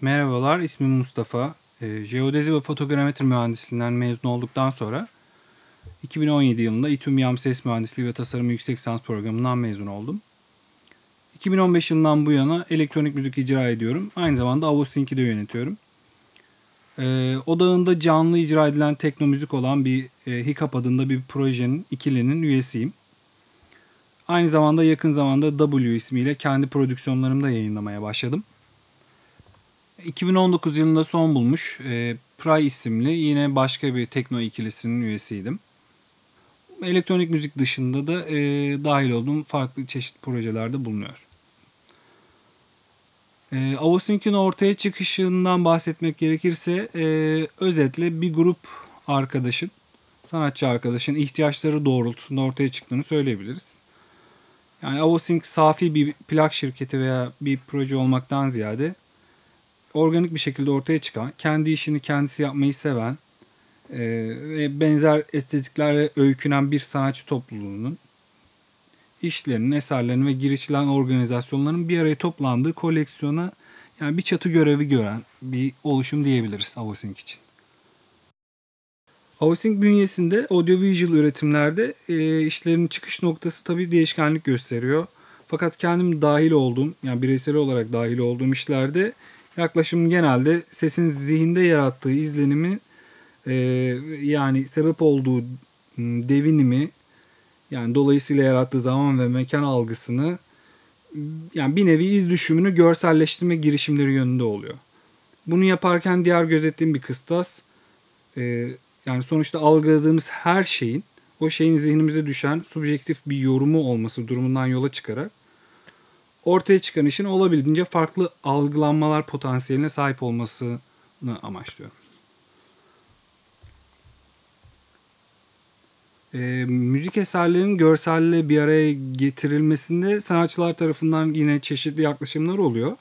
Merhabalar, ismim Mustafa. Eee, Jeodezi ve fotogrametri mühendisliğinden mezun olduktan sonra 2017 yılında İTÜ Yam Ses Mühendisliği ve Tasarımı Yüksek Lisans Programı'ndan mezun oldum. 2015 yılından bu yana elektronik müzik icra ediyorum. Aynı zamanda Avosync'i de yönetiyorum. Eee odağında canlı icra edilen tekno müzik olan bir e, Hiccup adında bir projenin, ikilinin üyesiyim. Aynı zamanda yakın zamanda W ismiyle kendi prodüksiyonlarımı da yayınlamaya başladım. 2019 yılında son bulmuş e, Pry isimli yine başka bir tekno ikilisinin üyesiydim. Elektronik müzik dışında da e, dahil olduğum farklı çeşitli projelerde bulunuyor. E, Avosync'in ortaya çıkışından bahsetmek gerekirse e, özetle bir grup arkadaşın, sanatçı arkadaşın ihtiyaçları doğrultusunda ortaya çıktığını söyleyebiliriz. Yani Avosync safi bir plak şirketi veya bir proje olmaktan ziyade organik bir şekilde ortaya çıkan, kendi işini kendisi yapmayı seven e, ve benzer estetiklerle öykünen bir sanatçı topluluğunun işlerinin, eserlerinin ve girişilen organizasyonların bir araya toplandığı koleksiyona yani bir çatı görevi gören bir oluşum diyebiliriz Avosync için. Avosync bünyesinde audiovisual üretimlerde e, işlerin çıkış noktası tabii değişkenlik gösteriyor. Fakat kendim dahil olduğum yani bireysel olarak dahil olduğum işlerde yaklaşım genelde sesin zihinde yarattığı izlenimi e, yani sebep olduğu devinimi yani dolayısıyla yarattığı zaman ve mekan algısını yani bir nevi iz düşümünü görselleştirme girişimleri yönünde oluyor. Bunu yaparken diğer gözettiğim bir kıstas e, yani sonuçta algıladığımız her şeyin o şeyin zihnimize düşen subjektif bir yorumu olması durumundan yola çıkarak ortaya çıkan işin olabildiğince farklı algılanmalar potansiyeline sahip olmasını amaçlıyorum. E, müzik eserlerinin görselle bir araya getirilmesinde sanatçılar tarafından yine çeşitli yaklaşımlar oluyor.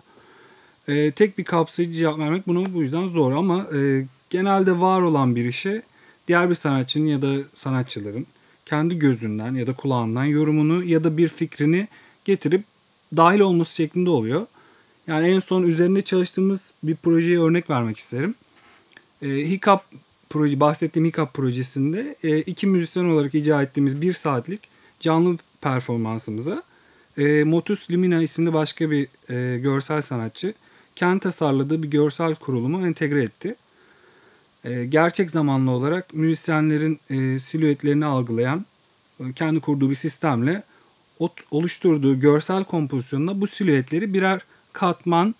E, tek bir kapsayıcı cevap vermek bunu bu yüzden zor ama e, genelde var olan bir işe diğer bir sanatçının ya da sanatçıların kendi gözünden ya da kulağından yorumunu ya da bir fikrini getirip dahil olması şeklinde oluyor. Yani en son üzerinde çalıştığımız bir projeye örnek vermek isterim. E, Hiccup proje, bahsettiğim Hiccup projesinde e, iki müzisyen olarak icra ettiğimiz bir saatlik canlı performansımıza e, Motus Lumina isimli başka bir e, görsel sanatçı kendi tasarladığı bir görsel kurulumu entegre etti. E, gerçek zamanlı olarak müzisyenlerin e, silüetlerini algılayan e, kendi kurduğu bir sistemle oluşturduğu görsel kompozisyonunda bu silüetleri birer katman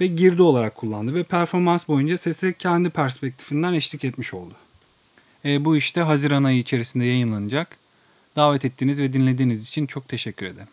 ve girdi olarak kullandı ve performans boyunca sesi kendi perspektifinden eşlik etmiş oldu. E, bu işte Haziran ayı içerisinde yayınlanacak. Davet ettiğiniz ve dinlediğiniz için çok teşekkür ederim.